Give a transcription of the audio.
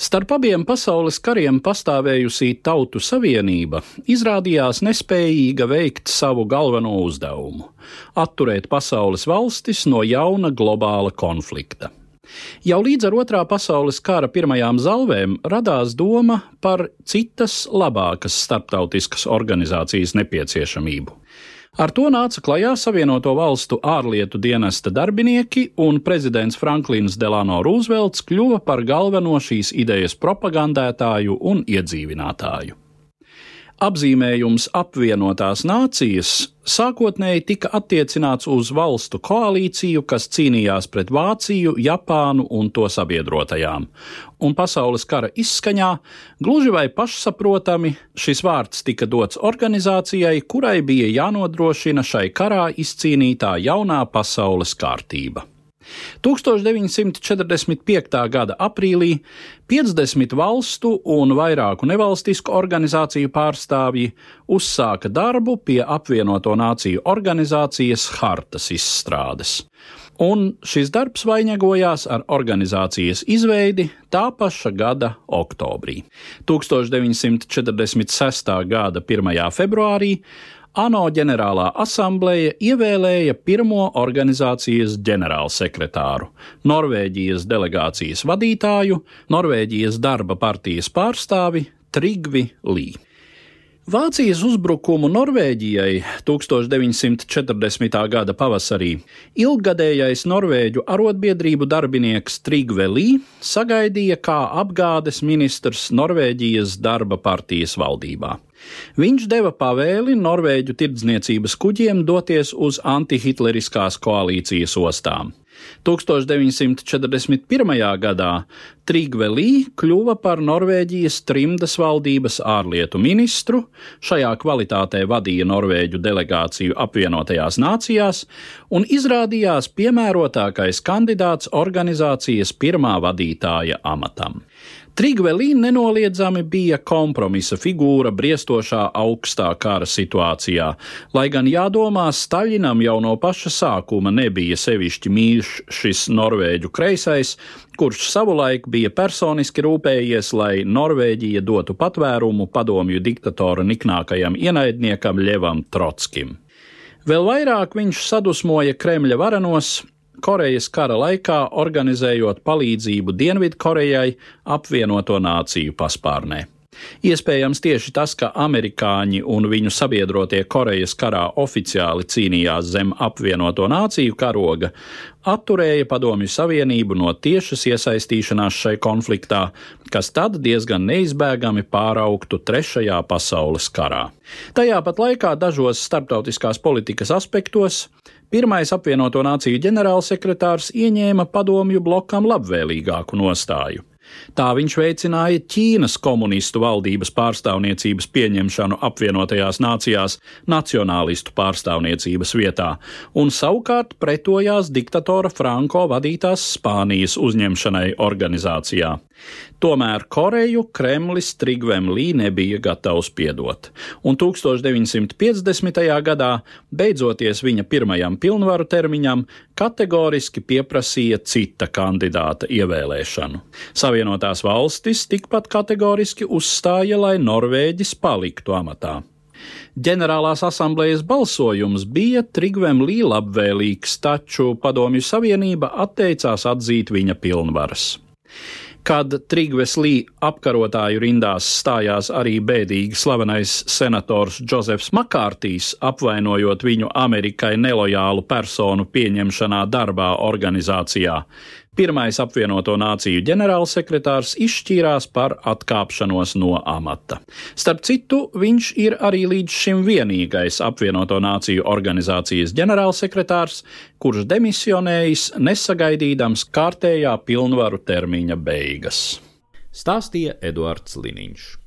Starp abiem pasaules kariem pastāvējusī Tautu Savienība izrādījās nespējīga veikt savu galveno uzdevumu - atturēt pasaules valstis no jauna globāla konflikta. Jau līdz ar otrā pasaules kara pirmajām zalvēm radās doma par citas, labākas starptautiskas organizācijas nepieciešamību. Ar to nāca klajā Savienoto Valstu ārlietu dienesta darbinieki, un prezidents Franklins Delano Roosevelts kļuva par galveno šīs idejas propagandētāju un iedzīvinātāju. Apzīmējums apvienotās nācijas sākotnēji tika attiecināts uz valstu koalīciju, kas cīnījās pret Vāciju, Japānu un to sabiedrotajām. Un pasaules kara izskaņā, gluži vai pašsaprotami, šis vārds tika dots organizācijai, kurai bija jānodrošina šai karā izcīnītā jaunā pasaules kārtība. 1945. gada aprīlī 50 valstu un vairāku nevalstisku organizāciju pārstāvji uzsāka darbu pie apvienoto nāciju organizācijas hartas izstrādes. Un šis darbs vainagojās ar organizācijas izveidi tā paša gada oktobrī. 1946. gada 1. februārī ANO ģenerālā asambleja ievēlēja pirmo organizācijas ģenerālsekretāru, Norvēģijas delegācijas vadītāju, Norvēģijas darba partijas pārstāvi Trigvi Lī. Vācijas uzbrukumu Norvēģijai 1940. gada pavasarī ilggadējais norvēģu arotbiedrību darbinieks Trigve Lī sagaidīja kā apgādes ministrs Norvēģijas darba partijas valdībā. Viņš deva pavēli Norvēģu tirdzniecības kuģiem doties uz antihitleriskās koalīcijas ostām. 1941. gadā Trigve Lī kļuva par Norvēģijas trimdas valdības ārlietu ministru, šajā kvalitātē vadīja Norvēģu delegāciju apvienotajās nācijās un izrādījās piemērotākais kandidāts organizācijas pirmā vadītāja amatam. Trigvelīna nenoliedzami bija kompromisa figūra briestošā augstā kara situācijā, lai gan jādomā, Staļinam jau no paša sākuma nebija sevišķi mīļš šis norvēģu kreisais, kurš savulaik bija personiski rūpējies, lai Norvēģija dotu patvērumu padomju diktatora niknākajam ienaidniekam Ļevam Trotskim. Vēl vairāk viņš sadusmoja Kremļa varenos, Korejas kara laikā organizējot palīdzību Dienvidkorejai apvienoto nāciju paspārnē. Iespējams, tieši tas, ka amerikāņi un viņu sabiedrotie Korejas karā oficiāli cīnījās zem apvienoto nāciju karoga, atturēja Padomju Savienību no tiešas iesaistīšanās šai konfliktā, kas tad diezgan neizbēgami pāraugtu Trešajā pasaules karā. Tajā pat laikā dažos starptautiskās politikas aspektos Pirmais apvienoto nāciju ģenerālsekretārs ieņēma padomju blokam labvēlīgāku nostāju. Tā viņš veicināja Ķīnas komunistu valdības pārstāvniecības pieņemšanu apvienotajās nācijās nacionālistu pārstāvniecības vietā, un savukārt pretojās diktatora Franko vadītās Spānijas uzņemšanai organizācijā. Tomēr Koreju Kremlis Trigvem Lī nebija gatavs piedot, un 1950. gadā, beidzoties viņa pirmajam pilnvaru termiņam, kategoriski pieprasīja cita kandidāta ievēlēšanu. Savienotās valstis tikpat kategoriski uzstāja, lai Norvēģis paliktu amatā. Ģenerālās asamblejas balsojums bija Trigvem Lī labvēlīgs, taču Padomju Savienība atteicās atzīt viņa pilnvaras. Kad Trigves Lī apkarotāju rindās stājās arī bēdīgi slavenais senators Džozefs Makārtīs, apvainojot viņu Amerikai nelojālu personu pieņemšanā darbā organizācijā, Pirmais apvienoto nāciju ģenerālsekretārs izšķīrās par atkāpšanos no amata. Starp citu, viņš ir arī līdz šim vienīgais apvienoto nāciju organizācijas ģenerālsekretārs, kurš demisionējis nesagaidīdams kārtējā pilnvaru termiņa beigas. Stāstīja Eduards Liniņš.